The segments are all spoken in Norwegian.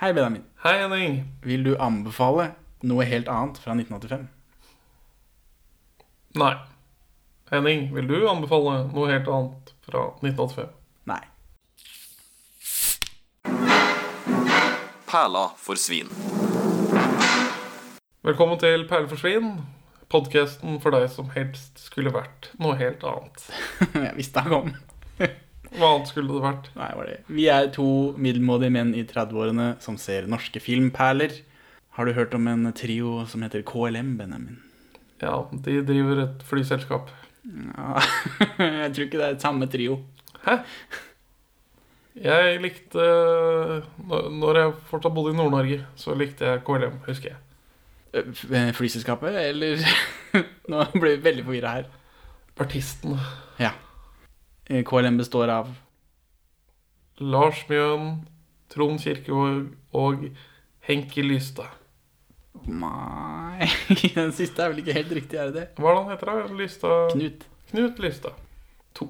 Hei, Benjamin. Hei, Henning. Vil du anbefale noe helt annet fra 1985? Nei. Henning, vil du anbefale noe helt annet fra 1985? Nei. Perla for svin. Velkommen til Perleforsvinn, podkasten for deg som helst skulle vært noe helt annet. Jeg visste han kom. Hva annet skulle det vært? Nei, var det. Vi er to middelmådige menn i 30-årene som ser norske filmperler. Har du hørt om en trio som heter KLM, Benjamin? Ja, de driver et flyselskap. Ja, jeg tror ikke det er et samme trio. Hæ? Jeg likte når- jeg fortsatt bodde i Nord-Norge, så likte jeg KLM, husker jeg. Eh, eh, Flyselskapet, eller Nå ble vi veldig forvirra her. Artisten Ja. Eh, KLM består av Lars Mjøen, Trond Kirkevåg og Henki Lystad. Nei Den siste er vel ikke helt riktig, er det det? Hva er det han heter da? Lystad Knut? Knut Lystad. To,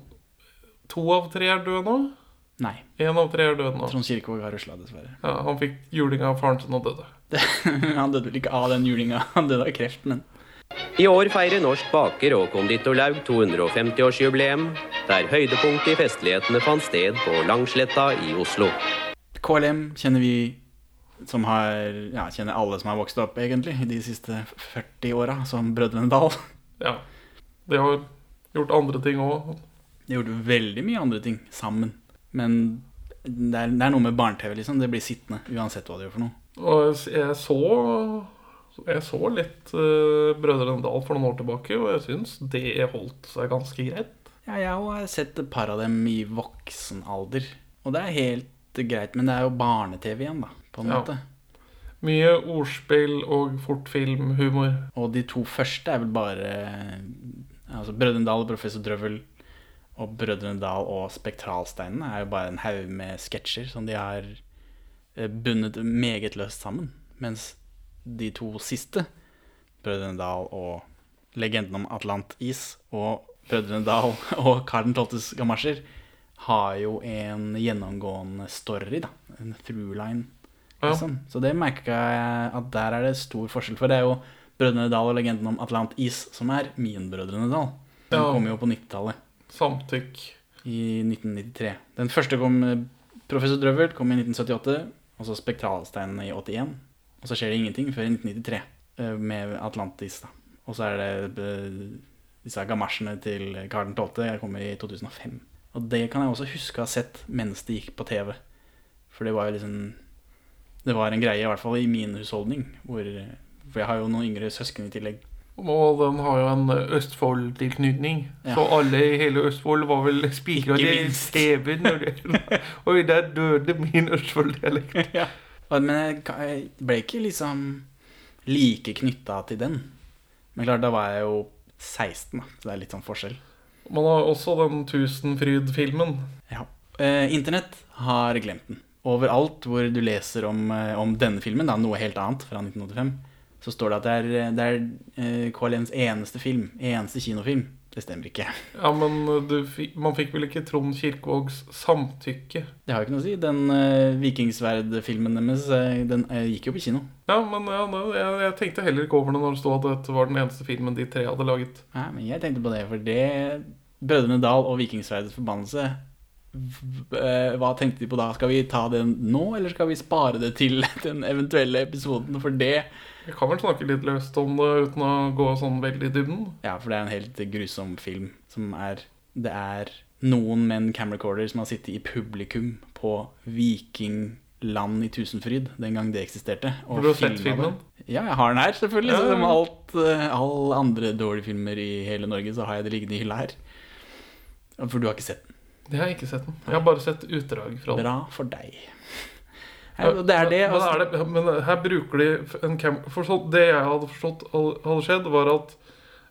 to av tre er døde nå. Nei. Én av tre er døde nå. Trond Kirkevåg har rusla, dessverre. Ja, han fikk juling av faren sin og døde. Han døde vel ikke av den julinga, han døde av kreft, men I år feirer Norsk Baker og Konditorlaug 250-årsjubileum, der høydepunktet i festlighetene fant sted på Langsletta i Oslo. KLM kjenner vi som har Ja, kjenner alle som har vokst opp, egentlig, de siste 40 åra, som Brødrene Dal. Ja. De har gjort andre ting òg. De har gjort veldig mye andre ting sammen. Men det er, det er noe med barne-TV, liksom. Det blir sittende uansett hva du gjør for noe. Og jeg så Jeg så litt uh, Brødrene Dal for noen år tilbake, og jeg syns det holdt seg ganske greit. Ja, jeg har sett et par av dem i voksen alder. Og det er helt greit, men det er jo barne-TV igjen, da, på en Ja. måte. Mye ordspill og fortfilmhumor. Og de to første er vel bare Altså Brødrene Dal og Professor Drøvel og Brødrene Dal og Spektralsteinene er jo bare en haug med sketsjer som de har eh, bundet meget løst sammen. Mens de to siste, Brødrene Dal og Legenden om Atlantis og Brødrene Dal og Karl 12.s gamasjer, har jo en gjennomgående story, da. En throughline. Ja. Liksom. Så det merka jeg at der er det stor forskjell. For det er jo Brødrene Dal og legenden om Atlantis som er min Brødrene Dal. Den Ja. kom jo på 90-tallet, Samtykk. i 1993. Den første kom eh, Professor Drøvel, kom i 1978, og så Spektralsteinene i 81. Og så skjer det ingenting før i 1993 eh, med Atlantis, da. Og så er det eh, disse gamasjene til Karl 12. kommer i 2005. Og det kan jeg også huske å ha sett mens det gikk på TV. For det var jo liksom Det var en greie, i hvert fall i min husholdning. Hvor, for jeg har jo noen yngre søsken i tillegg. Og den har jo en Østfold-tilknytning. Ja. Så alle i hele Østfold var vel spikra til. TV-en. Oi, der døde min Østfold-dialekt. Ja. Men jeg, ble ikke liksom like knytta til den. Men klart, da var jeg jo 16, da. Så det er litt sånn forskjell. Man har også den Tusenfryd-filmen. Ja. Eh, Internett har glemt den. Overalt hvor du leser om, eh, om denne filmen, da, noe helt annet fra 1985, så står det at det er, det er eh, KLMs eneste film. Eneste kinofilm. Det stemmer ikke. Ja, men du, man fikk vel ikke Trond Kirkevågs samtykke? Det har jo ikke noe å si. Den uh, Vikingsverd-filmen deres eh, den uh, gikk jo på kino. Ja, men ja, no, jeg, jeg tenkte heller ikke over det når det stod at dette var den eneste filmen de tre hadde laget. Nei, men jeg tenkte på det, for det Brødrene Dal og Vikingsverdets forbannelse Hva tenkte de på da? Skal vi ta den nå, eller skal vi spare det til den eventuelle episoden? For det Vi kan vel snakke litt løst om det uten å gå sånn veldig i dybden. Ja, for det er en helt grusom film som er Det er noen med en som har sittet i publikum på Vikingland i Tusenfryd den gang det eksisterte. og Har du sett filmen? det. Ja, jeg har den her, selvfølgelig. Ja, Så. Som alt, alle andre dårlige filmer i hele Norge, så har jeg det liggende i hylla her. For du har ikke sett den. Jeg har ikke sett den. Jeg har bare sett utdrag fra den. Bra for deg. Her, og det er det. Men, Altså, er det, men her bruker de en cam... For så, det jeg hadde forstått hadde skjedd, var at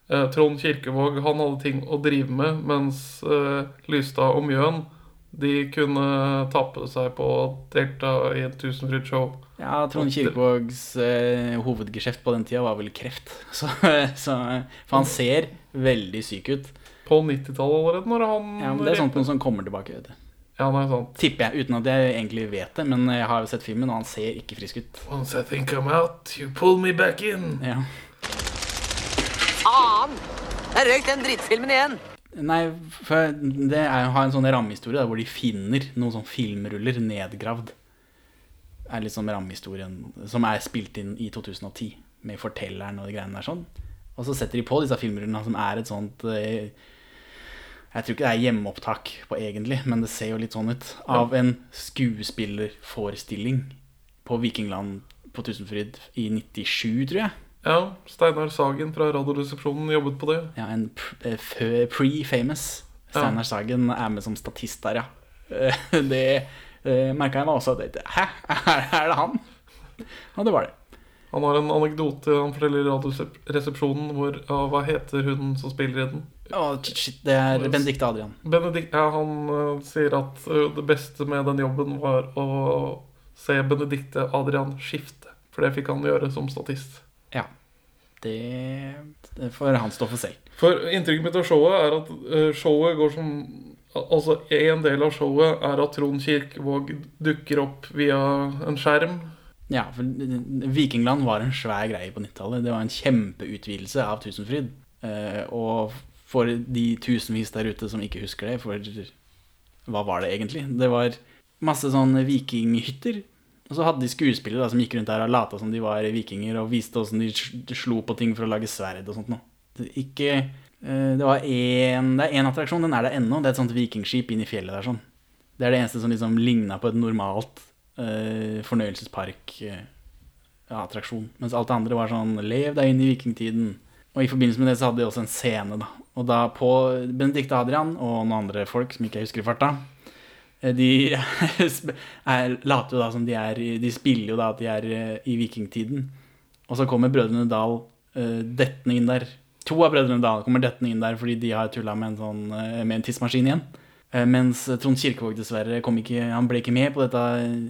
eh, Trond Kirkevåg han hadde ting å drive med, mens eh, Lystad og Mjøen de kunne tappe seg på å delta i et Tusenfryd-show. ja, Trond Kirkevågs eh, hovedgeskjeft på den tida var vel kreft. Så, så, for han ser veldig syk ut. På 90-tallet allerede, når han Ja, men Det er sånt noe som kommer tilbake. vet du. Ja, det er sant. Tipper jeg, uten at jeg egentlig vet det. Men jeg har jo sett filmen, og han ser ikke frisk ut. Once I think I'm out, you pull me back in. Ja. Faen! Jeg røyk den drittfilmen igjen. Nei, for det er å en sånn rammehistorie hvor de finner noen sånn filmruller nedgravd. er sånn rammehistorien som er spilt inn i 2010 med fortelleren og de greiene der sånn. Og så setter de på disse filmrullene som er et sånt eh, Jeg tror ikke det er hjemmeopptak på egentlig, men det ser jo litt sånn ut. Av en skuespillerforestilling på Vikingland på Tusenfryd i 97, tror jeg. Ja, Steinar Sagen fra Radioresepsjonen jobbet på det. Ja, en eh, pre-famous Steinar Sagen er med som statist der, ja. Eh, Det uh, merka jeg meg også. at Hæ, er, det han? Og det var det. Han har en anekdote han forteller i Radioresepsjonen hvor ja, Hva heter hun som spiller i den? Å, shit, det er Benedicte Adrian. Benedikt, ja, han uh, sier at uh, det beste med den jobben var å se Benedikte Adrian skifte. For det fikk han gjøre som statist. Ja. Det, det får han stå for selv. For inntrykket mitt av showet er at uh, showet går som Altså, en del av showet er at Trond Kirkevåg dukker opp via en skjerm. Ja, for Vikingland var en svær greie på 90-tallet. Det var en kjempeutvidelse av Tusenfryd. Og for de tusenvis der ute som ikke husker det, for hva var det egentlig? Det var masse sånne vikinghytter. Og så hadde de skuespillere som gikk rundt der og lata som de var vikinger, og viste åssen de slo på ting for å lage sverd og sånt noe. Ikke, eh, det en, det er én attraksjon, den er der ennå. Det er et sånt vikingskip inn i fjellet der sånn. Det er det eneste som liksom ligna på et normalt eh, fornøyelsespark-attraksjon. Mens alt det andre var sånn Lev deg inn i vikingtiden. Og i forbindelse med det så hadde de også en scene, da. Og da på Benedicte Adrian og noen andre folk som ikke jeg husker i farta, eh, de er, later jo da som de er De spiller jo da at de er eh, i vikingtiden. Og så kommer Brødrene Dal uh, dettende inn der. To av Brødrene Dal kommer dettende inn der fordi de har tulla med en, sånn, eh, med en tidsmaskin igjen. Uh, mens Trond Kirkevåg dessverre kom ikke, han ble ikke med på dette.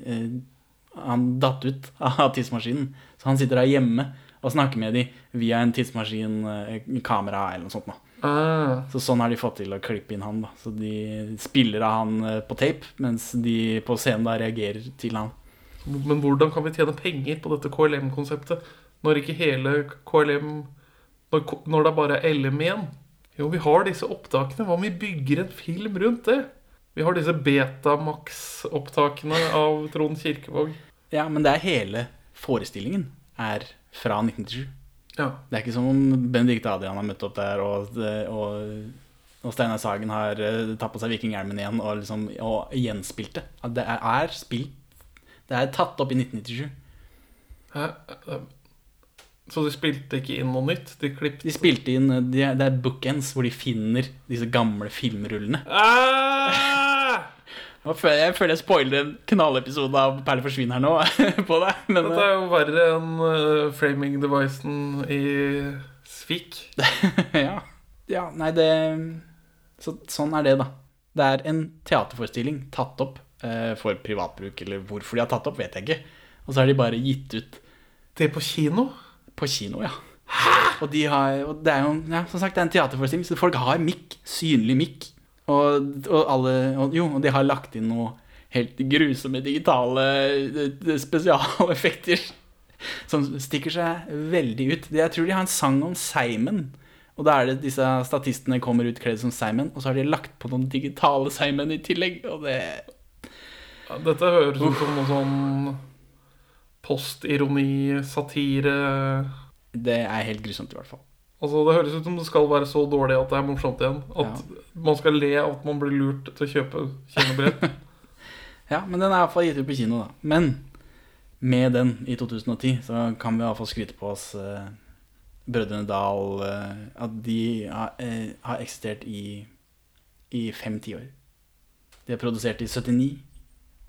Uh, han datt ut av tidsmaskinen. Så han sitter der hjemme og snakke med dem via en tidsmaskin, eh, kamera eller noe sånt. Ah, Så sånn har de fått til å klippe inn han. da Så de spiller av han eh, på tape, mens de på scenen da reagerer til han. men hvordan kan vi tjene penger på dette KLM-konseptet når ikke hele KLM når, når det bare er LM igjen? Jo, vi har disse opptakene. Hva om vi bygger en film rundt det? Vi har disse Betamax-opptakene av Trond Kirkevåg. Ja, men det er hele forestillingen er fra 1997. Ja. Det er ikke som om Benedicte Adrian har møtt opp der, og, og, og Steinar Sagen har uh, tatt på seg vikinghjelmen igjen og, liksom, og gjenspilt det. Det er, er spilt Det er tatt opp i 1997. Hæ? Så de spilte ikke inn noe nytt? De De spilte inn eh, de, Det er bookends hvor de finner disse gamle filmrullene. ah! Jeg føler jeg spoiler en knallepisode av Perle forsvinner her nå på deg. Men Dette er jo verre enn uh, framing-devicen i Svik. eh, ja. ja, nei, det så, Sånn er det, da. Det er en teaterforestilling tatt opp uh, for privatbruk, eller hvorfor de har tatt opp, vet jeg ikke. Og så har de bare gitt ut Det på kino? på kino, ja. Og, de har, og det er jo ja, som sagt, det er en teaterforestilling, så folk har mikk. Synlig mikk. Og, og alle og, Jo, og de har lagt inn noe helt grusomme digitale eh, spesialeffekter som stikker seg veldig ut. Jeg tror de har en sang om Simon. Og da er det disse statistene kommer ut kledd som Simon, og så har de lagt på noen digitale Simon i tillegg. Og det Ja, dette høres ut som noe sånn postironi, satire Det er helt grusomt, i hvert fall. Altså Det høres ut som det skal være så dårlig at det er morsomt igjen. At man skal le av at man blir lurt til å kjøpe kinobrett. Ja, men den er iallfall gitt ut på kino, da. Men med den i 2010 så kan vi iallfall skryte på oss eh, Brødrene Dal eh, At de har, eh, har eksistert i, i fem tiår. De er produsert i 79,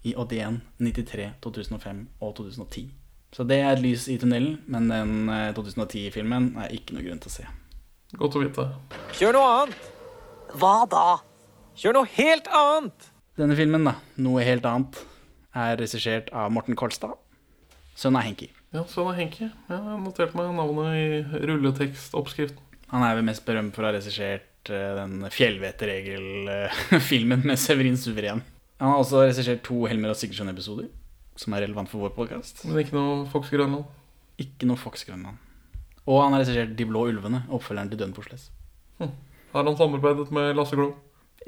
i 81, 93, 2005 og 2010. Så det er et lys i tunnelen, men den eh, 2010-filmen er ikke noe grunn til å se. Godt å vite. Kjør noe annet. Hva da? Kjør noe helt annet. Denne filmen, da, noe helt annet, er regissert av Morten Kolstad, sønn av Henki. Ja, sønn av Henki. Jeg har notert meg navnet i rulletekstoppskriften. Han er vel mest berømt for å ha regissert eh, den Fjellvettregel-filmen med Severin Suveren. Han har også regissert to Helmer og Sigurdsson-episoder, som er relevant for vår podkast. Men ikke noe Fox Grønland. Ikke noe Fox Grønland. Og han har regissert De blå ulvene, oppfølgeren til Døden på Sless. Har han samarbeidet med Lasse Glo?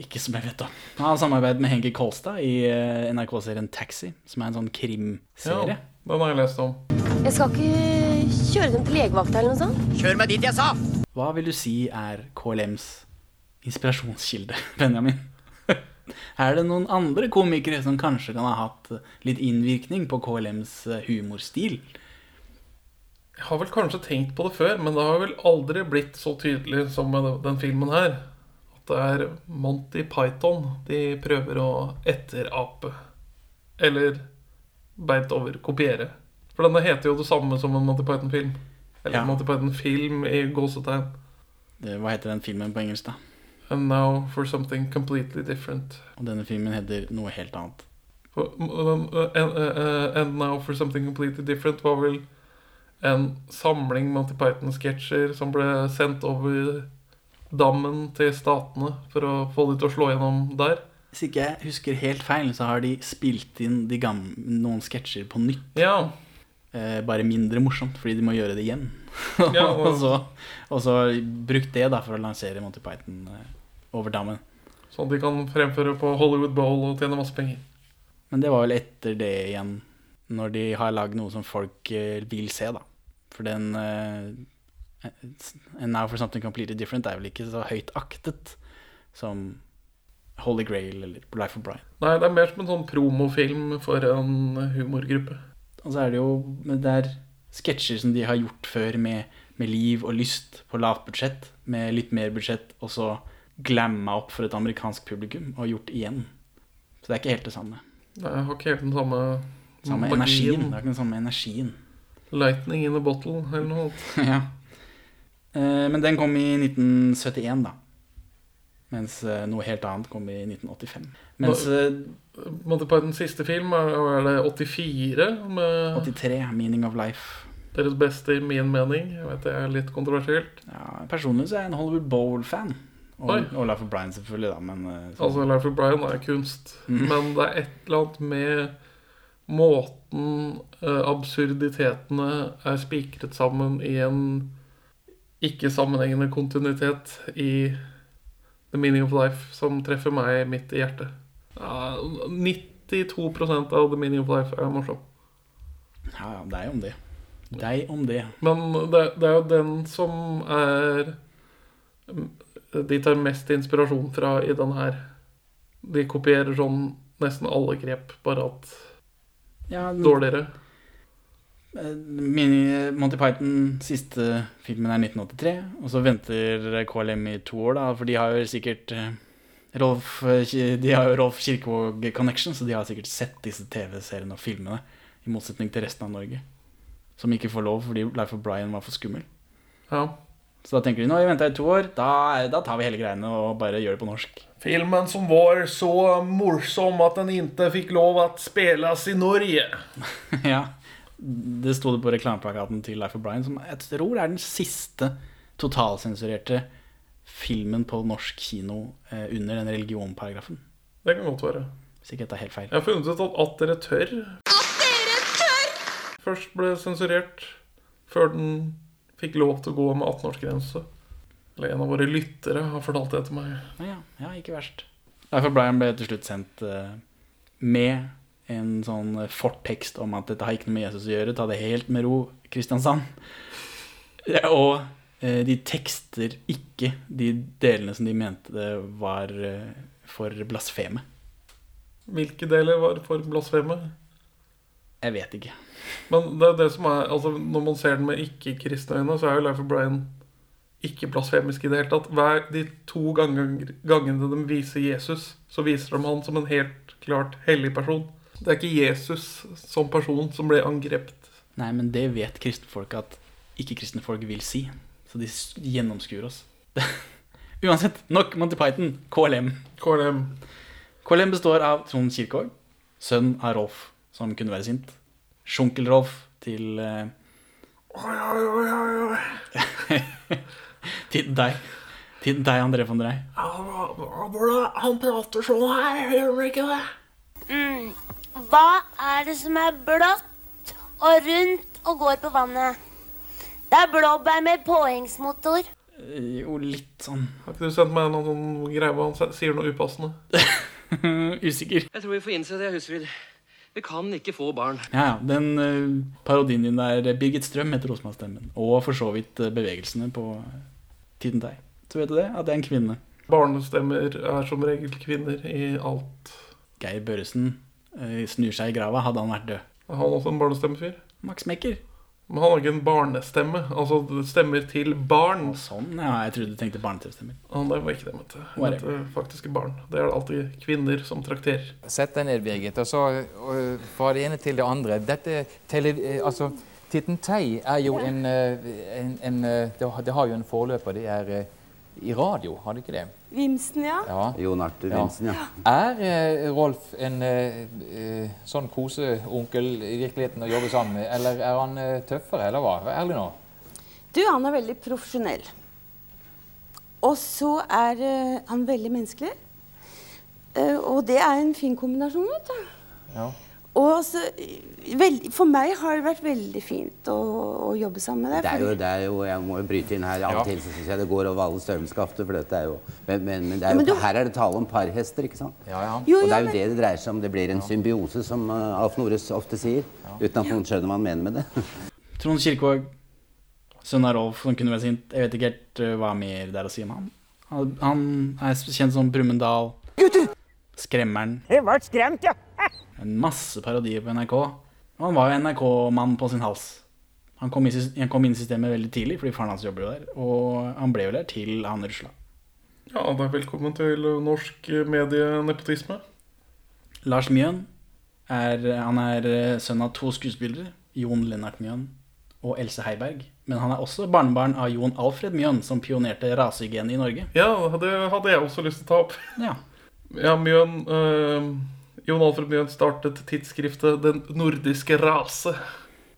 Ikke som jeg vet om. Han har samarbeidet med Henki Kolstad i eh, NRK-serien Taxi, som er en sånn krimserie. den har jeg lest om. Jeg skal ikke kjøre dem til legevakta eller noe sånt. Kjør meg dit jeg sa! Hva vil du si er KLMs inspirasjonskilde, Benjamin? Er det noen andre komikere som kanskje kan ha hatt litt innvirkning på KLMs eh, humorstil? Jeg har vel kanskje tenkt på det før, men det har vel aldri blitt så tydelig som med den filmen her. At det er Monty Python de prøver å etterape. Eller beint over kopiere. For denne heter jo det samme som en Monty Python-film. Eller Ja. Monty Python-film i gåsetegn. Hva heter den filmen på engelsk, da? And now for something completely different. Og denne filmen heter noe helt annet. Um, uh, And, uh, uh, and now for something completely different var vel en samling Monty Python-sketsjer som ble sendt over dammen til statene for å få de til å slå gjennom der. Hvis ikke jeg husker helt feil, så har de spilt inn de gamle, noen sketsjer på nytt. Ja, Eh, bare mindre morsomt, fordi de må gjøre det igjen. Ja, og, og- så, og så brukt det da for å lansere Monty Python eh, over dammen. sånn at de kan fremføre på Hollywood Bowl og tjene masse penger. Men det var vel etter det igjen, når de har lagd noe som folk eh, vil se, da. For den uh, And Now for Something Completely Different er vel ikke så høyt aktet som Holy Grail eller Life of Brian. Nei, det er mer som en sånn promofilm for en humorgruppe. Og så er det jo det er sketsjer som de har gjort før med, med liv og lyst på lavt budsjett, med litt mer budsjett, og så glamma opp for et amerikansk publikum og gjort igjen. Så det er ikke helt det samme. Nei, Jeg har ikke helt den samme, Samme magien. energien. Det er ikke den samme energien. Lightning in a bottle eller noe. ja. Eh, Men den kom i 1971, da. Mens eh, noe helt annet kom i 1985. Mens eh, Monty Pythons siste film er, er det 84, med 83, 'Meaning of Life'. deres beste i min mening. Jeg vet det er litt kontroversielt. Ja, personlig så er jeg en Hollywood Bowl-fan. Og, og Life of Brian, selvfølgelig, da. Men eh, så- Altså, Life of Brian er kunst. Mm. Men det er et eller annet med måten uh, absurditetene er spikret sammen i en ikke-sammenhengende kontinuitet i The Meaning of Life som treffer meg midt i hjertet. Uh, 92% av The Meaning of Life er morsom. Ja, ja, deg om det. Deg om det. Men det, det er jo den som er De tar mest inspirasjon fra i den her. De kopierer sånn nesten alle grep, bare at Ja, men, dårligere. Min, Monty Python, siste filmen er 1983. Og så venter KLM i to år, da, for de har jo sikkert eh, Rolf, eh, de har jo Rolf Kirkevåg Connection, så de har sikkert sett disse TV-seriene og filmene. I motsetning til resten av Norge. Som ikke får lov fordi Life of Brian var for skummel. Ja. Så da tenker de nå har vi venta i to år, da, da tar vi hele greiene og bare gjør det på norsk. Filmen som var så morsom at den ikke fikk lov å spilles i Norge. ja. Det sto det på reklameplakaten til Life of Brian, som jeg tror er den siste totalsensurerte filmen på norsk kino eh, under den religionparagrafen. Det kan godt være. Hvis ikke jeg tar helt feil. Jeg har funnet ut at At dere tør først ble sensurert før den fikk lov til å gå med 18-årsgrense. Eller en av våre lyttere har fortalt det til meg. Ja, ja, ikke verst. Derfor ble han ble til slutt sendt eh, med en sånn eh, fortekst om at dette har ikke noe med Jesus å gjøre, ta det helt med ro, Kristiansand. Ja, Og eh, de tekster ikke de delene som de mente var for blasfeme. Hvilke deler var for blasfeme? Jeg vet ikke. Men det er det som er Altså Når man ser den med ikke-kristne øyne, så er jo Life of Brian ikke blasfemisk i det hele tatt. Hver de to ganger, gangene de viser Jesus, så viser de han som en helt klart hellig person. Det er ikke Jesus som person som ble angrepet. Nei, men det vet kristne folk at ikke-kristne folk vil si. Så de gjennomskuer oss. Uansett, nok Monty Python. KLM. KLM. KLM består av Trond Kirkvaag, sønn av Rolf, som kunne være sint. Sjunkel-Rolf til, eh, Oi, oi, oi, oi, oi. til deg. Til deg, André von Drey. Han, prater sånn her, hører du ikke det? Mm. Hva er det som er blått og rundt og går på vannet? Det er blåbær med påhengsmotor. Eh, Jo, litt sånn Har ikke du sendt meg noen greie hvor han sier noe upassende? usikker. Jeg tror vi får innse det, Husfrid. Vi kan ikke få barn. Ja, ja. Den uh, parodien din der, Birgit Strøm heter Rosenborg-stemmen. Og for så vidt eh, bevegelsene på eh, Tiden deg. Så vet du det? At det er en kvinne. Barnestemmer er som regel kvinner i alt. Geir Børresen uh, snur seg i grava, hadde han vært død. Er han også en barnestemmefyr? Max Mekker. Men han har ikke en barnestemme. Altså stemmer til barn. Sånn, ja. Jeg trodde du tenkte barne-TV-stemmer. Det var ikke det, mente jeg. Jeg Whatever. mente faktiske barn. Det er det alltid kvinner som trakterer. Sett deg ned, Birgit, og så og fra det ene til det andre. Dette tele, eh, altså, Titten Tei er jo en, eh, en, en eh, det, har, det har jo en forløper. Det er eh, i radio, har det ikke det? Vimsen, ja. Ja. Jon Arthur Ja. Ja. Er eh, Rolf en eh, eh, sånn koseonkel i virkeligheten å jobbe sammen med, eller er han eh, tøffere, eller hva? Vær ærlig nå. Du, han er veldig profesjonell. Og så er eh, han veldig menneskelig. Eh, og det er en fin kombinasjon, vet du. Ja. Og så, eh, vel- for meg har det vært veldig fint å, å jobbe sammen med deg. Det er, jo, det er jo, Jeg må jo bryte inn her. Av og til så syns jeg det går over alle støvelskafter. For dette er jo, men, men, men det er jo, men du- her er det tale om parhester, ikke sant? Ja, ja. Jo, Og det er jo men- det det dreier seg om. Det blir en symbiose, som uh, Alf Nores ofte sier. Uten at noen skjønner hva han mener med det. Trond Kirkevåg, sønn av Rolf, som kunne vært sint. Jeg vet ikke helt eh, hva mer det er å si om han. Han, han er kjent som Brumunddal. Skremmeren. Jeg ble skremt, ja. En masse parodier på NRK. Og han var jo NRK-mann på sin hals. Han kom, i, han kom inn i systemet veldig tidlig, fordi faren hans jobber jo der. Og han ble jo der til han rusla. Ja, da velkommen til norsk medienepotisme. Lars Mjøen er, han er eh, sønn av to skuespillere. Jon Lennart Mjøen og Else Heiberg. Men han er også barnebarn av Jon Alfred Mjøen, som pionerte rasehygien i Norge. Ja, det hadde jeg også lyst til å ta opp. Ja. Ja, Mjøen eh, Jon Alfred Mjøen startet tidsskriftet Den nordiske rase.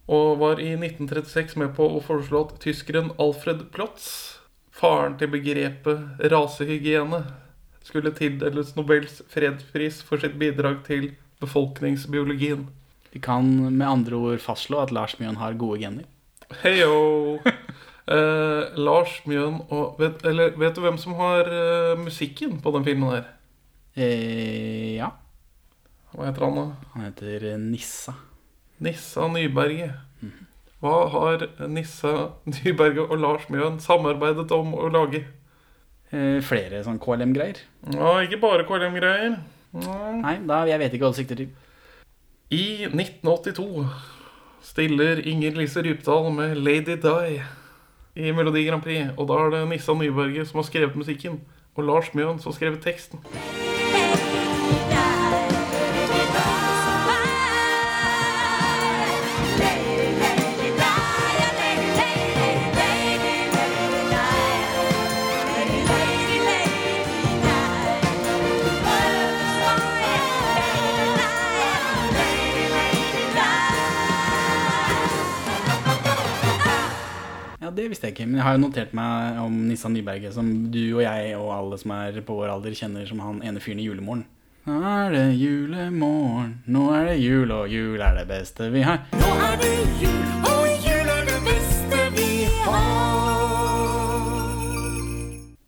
Og var i 1936 med på å foreslå at tyskeren Alfred Plotz, faren til begrepet rasehygiene, skulle tildeles Nobels fredspris for sitt bidrag til befolkningsbiologien. Vi kan med andre ord fastslå at Lars Mjøen har gode gener. Heyo! Eh, Lars Mjøen og vet, Eller vet du hvem som har eh, musikken på den filmen her? Eh, ja. Hva heter han, da? Han heter eh, Nissa. Nissa Nyberget. Hva har Nissa Nyberget og Lars Mjøen samarbeidet om å lage? Eh, flere sånn KLM-greier. Ja, ikke bare KLM-greier. Mm. Nei, da, jeg vet ikke hva du sikter til. I 1982 stiller Inger Lise Rypdal med Lady Di i Melodi Grand Prix. Og da er det Nissa Nyberget som har skrevet musikken, og Lars Mjøen som har skrevet teksten. Det visste jeg ikke, men jeg har jo notert meg om Nissa Nyberget, som du og jeg og alle som er på vår alder, kjenner som han ene fyren i Julemorgen. Nå er det julemorgen, nå er det jul, og jul er det beste vi har. Nå er det jul, og jul er det beste vi har.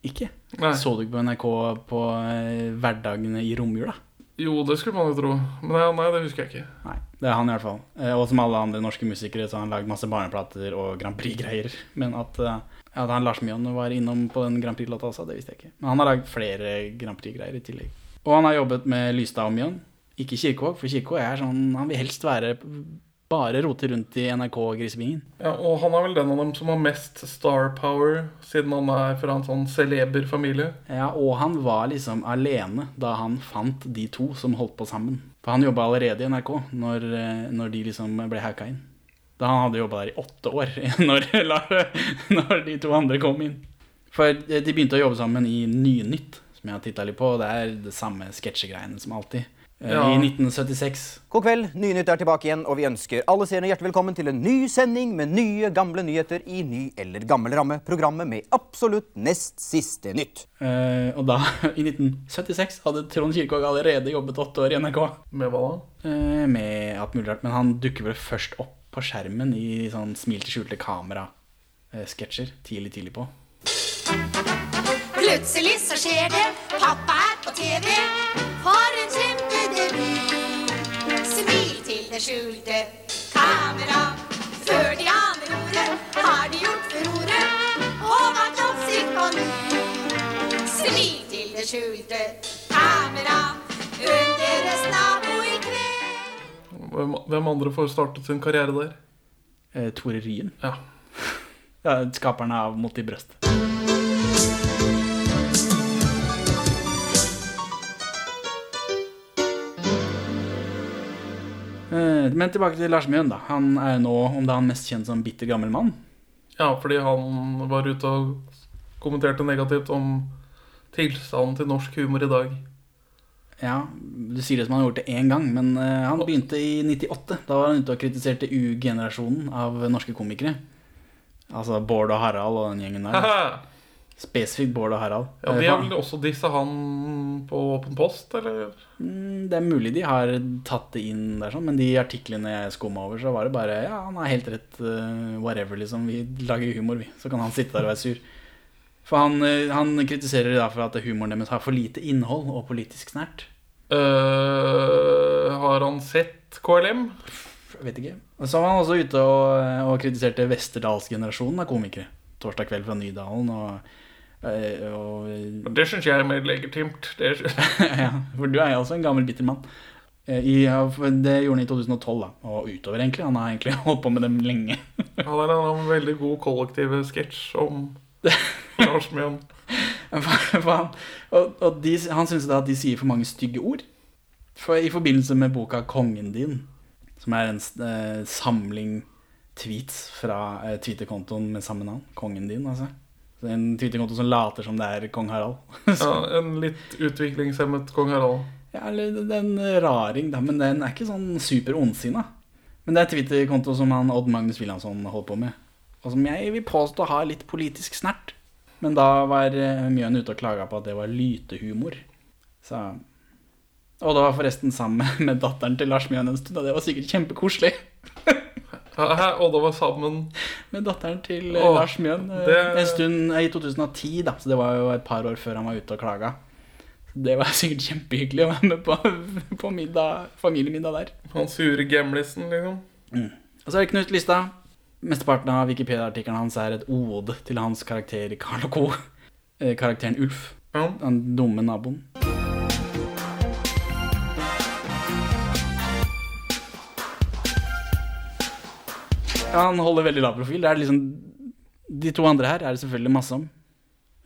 Ikke? Nei. Så du ikke på NRK på eh, hverdagene i romjula? Jo, det skulle man jo tro. Men nei, nei, det husker jeg ikke. Nei, det er han i hvert fall. Eh, Og som alle andre norske musikere så har han lagd masse barneplater og Grand Prix-greier. Men at, eh, at han Lars Mjøen var innom på den Grand Prix-låta også, det visste jeg ikke. Men han har lagd flere Grand Prix-greier i tillegg. Og han har jobbet med Lystad og Mjøen. Ikke Kirkevåg, for Kirkevåg er sånn Han vil helst være bare roter rundt i NRK-grisebingen. Ja, Og han er vel den av dem som har mest star power, siden han er fra en sånn celeber familie. Ja, og han var liksom alene da han fant de to som holdt på sammen. For han jobba allerede i NRK når, eh, når de liksom ble hauka inn. Da han hadde jobba der i åtte år når, når de to andre kom inn. For de begynte å jobbe sammen i Nynytt, som jeg har titta litt på. og Det er det samme sketsjegreiene som alltid. Eh, Ja. i 1976. God kveld, Nynytt er tilbake igjen, og vi ønsker alle seerne hjertelig velkommen til en ny sending med nye, gamle nyheter i ny eller gammel ramme. Programmet med absolutt nest siste nytt. Eh, og da, i 1976, hadde Trond Kirkvaag allerede jobbet åtte år i NRK. Med hva da? Eh, med alt mulig rart. Men han dukker vel først opp på skjermen i sånn smil til skjulte kamera-sketsjer tidlig, tidlig på. Plutselig så skjer det, pappa er på TV. For en kjempedebut. Det skjulte kamera. Før de aner ordet, har de gjort furore. Og vært oppsikt på ny. Svi til det skjulte kamera. under deres nabo i kveld. Hvem, andre får startet sin karriere der? Eh, Tore Ryen. Ja. Skaperne av Mot i brøst. Men tilbake til Lars Mjøen. da Han er nå om dagen mest kjent som bitter gammel mann. Ja, fordi han var ute og kommenterte negativt om tilstanden til norsk humor i dag. Ja, Du sier det som han har gjort det én gang, men eh, han begynte i 98. Da var han ute og kritiserte U-generasjonen av norske komikere. Altså Bård og Harald og den gjengen der. Spesifikt Bård og Harald. Ja, Eh, De har han- vel også disse han på Åpen post, eller? Mm, Det er mulig de har tatt det inn der, sånn, men de artiklene jeg skumma over, så var det bare Ja, han har helt rett. eh, whatever, liksom. Vi lager humor, vi. Så kan han sitte der og være sur. For han, eh, han kritiserer da for at humoren deres har for lite innhold og politisk snert. Uh, har han sett KLM? Jeg vet ikke. Så var han også ute og, og kritiserte Westerdalsgenerasjonen av komikere. Torsdag kveld fra Nydalen og, eh, og Det syns jeg er mer legitimt. Ja, for du er jo også en gammel bitter mann. Eh, I, det gjorde han i 2012, da. Og utover, egentlig. Han har egentlig holdt på med dem lenge. Han er en, veldig god kollektiv sketsj om Lars Mjøen. Han, og og de, han syns da at de sier for mange stygge ord. For I forbindelse med boka 'Kongen din', som er en eh, samling tweets fra eh, Twitter-kontoen med samme navn, 'Kongen din', altså. En Twitter-konto som later som det er kong Harald. Ja, en litt utviklingshemmet kong Harald. Ja, eller det er en raring, da, men den er ikke sånn super ondsinna. Men det er Twitter-konto som han Odd Magnus Wilhelmsson holdt på med. Og som jeg vil påstå har litt politisk snert. Men da var eh, Mjøen ute og klaga på at det var lytehumor. Så Og det var forresten sammen med datteren til Lars Mjøen en stund, og det var sikkert kjempekoselig. Hæ, og det var sammen Med datteren til eh, Åh, Lars Mjøen eh, det- en stund i 2010, da. Så det var jo et par år før han var ute og klaga. Det var sikkert kjempehyggelig å være med på, på middag, familiemiddag der. Han sure gamlisen, liksom. Og så er det Knut Lista Mesteparten av Wikipedia-artikkelen hans er et ode til hans karakter i Carl Co. Eh, Karakteren Ulf. Ja. Den dumme naboen. Han holder veldig lav profil. Det er liksom, de to andre her er det selvfølgelig masse om.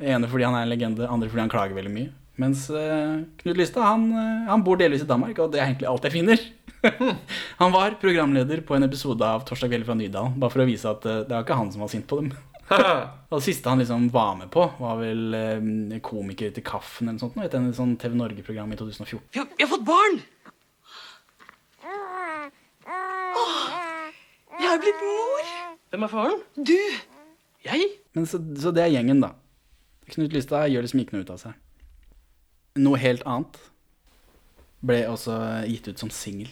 Ene fordi han er en legende, andre fordi han klager veldig mye. Mens uh, Knut Lystad han, eh, han bor delvis i Danmark, og det er egentlig alt jeg finner. han var programleder på en episode av Torsdag kveld fra Nydalen, bare for å vise at uh, det var ikke han som var sint på dem. og det siste han liksom var med på, var vel uh, Komiker til kaffen eller noe sånt. Etter Et en sånn TV Norge-program i 2014. Vi har, vi har fått barn! Jeg har blitt mor. Hvem er faren? Du. Jeg? Men så, så det er gjengen, da. Knut Lystad gjør liksom ikke noe ut av seg. Noe helt annet ble også gitt ut som singel.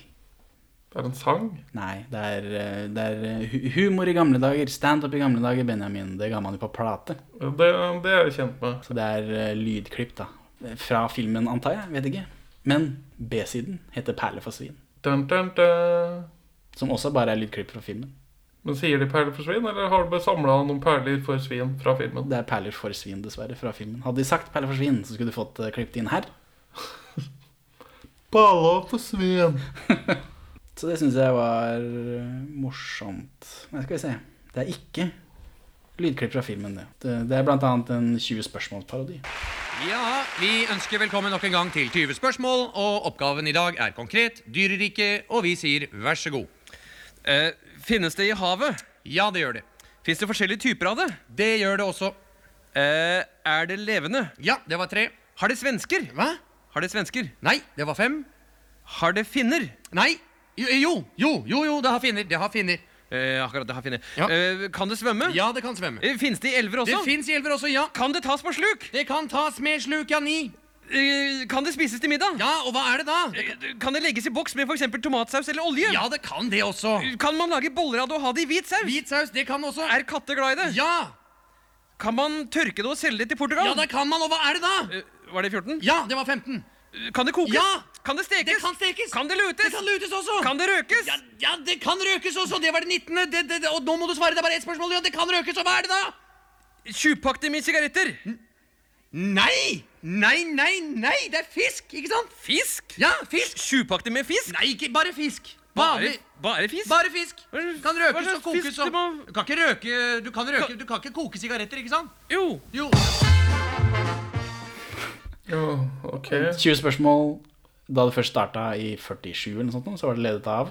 Det er en sang? Nei, det er, det er humor i gamle dager. Standup i gamle dager, Benjamin. Det ga man jo på plate. Det, det er jeg kjent med. Så det er eh, lydklipp, da. Fra filmen, antar jeg. Vet ikke. Men B-siden heter 'Perle for svin'. Dun, dun, dun. Som også bare er lydklipp fra filmen. Men Sier de perler for svin, eller har du bare samla noen perler for svin fra filmen? Det er 'Perler for svin', dessverre, fra filmen. Hadde de sagt 'Perler for svin', så skulle du fått uh, klippet inn her. Perler for svin. Så det syns jeg var eh, morsomt. Men skal vi se. Det er ikke lydklipp fra filmen, det. Det, er annet en 20 spørsmål-parodi. Ja, vi ønsker velkommen nok en gang til 20 spørsmål, og oppgaven i dag er konkret, dyrerike, og vi sier vær så god. Eh, finnes det i havet? Ja, det gjør det. Fins det forskjellige typer av det? Det gjør det også. Eh, er det levende? Ja, det var tre. Har det svensker? Hva? Har det svensker? Nei, det var fem. Har det finner? Nei. Jo, jo, jo, jo, jo det har finner. Det har finner. Eh, akkurat det har finner. Eh, kan det svømme? Ja, det kan svømme. Eh, Fins det i elver også? Det fins i elver også, ja. Kan det tas på sluk? Det kan tas med sluk, ja, ni. Eh, kan det spises til middag? Ja, og hva er det da? Eh, Kan det legges i boks med f.eks. tomatsaus eller olje? Ja, det kan det også. Kan man lage boller av det og ha det i hvit saus? Hvit saus, det kan også. Er katter glad i det? Ja. Kan man tørke det og selge det til Portugal? Ja, det kan man, og hva er det da? Eh, Var det 14? Ja, det var 15. Kan det kokes? Ja. Kan det stekes? Det kan stekes. Kan det lutes? Det kan lutes også. Kan det røkes? Ja, ja, det kan røkes også. Det var det 19. Det, det, det, og nå må du svare. Det er bare ett spørsmål. Ja, det kan røkes, og hva er det da? Tjuvpakte med sigaretter. Nei! Nei, nei, nei! Det er fisk, ikke sant? Fisk? Ja, fisk. Sjupakte med fisk? Nei, ikke bare fisk. Bare, bare fisk? Bare fisk. Kan røkes og kokes og må- Du kan ikke røke Du kan, røke, du kan ikke koke sigaretter, ikke sant? Jo. Jo. jo ok. 20 spørsmål da det først starta i 47, eller noe sånt, så var det ledet av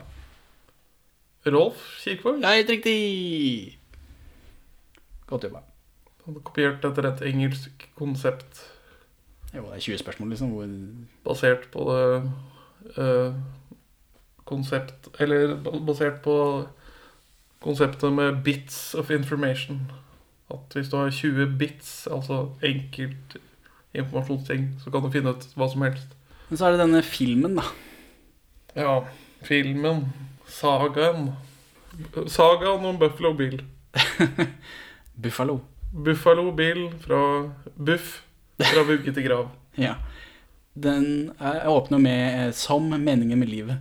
Rolf Kirkvaag. Ja, helt riktig! Godt jobba. Hadde kopiert etter et engelsk konsept Jo, det er 20 spørsmål, liksom. Hvor basert på det eh, konsept Eller basert på konseptet med bits of information. At hvis du har 20 bits, altså enkelt informasjonsting, så kan du finne ut hva som helst. Men så er det denne filmen, da. Ja, filmen. Sagaen. Sagaen om Buffalo Bill. Buffalo. Buffalo Bill fra Buff. Fra vugge til grav. Ja. Den er, åpner med eh, 'Som meningen med livet'.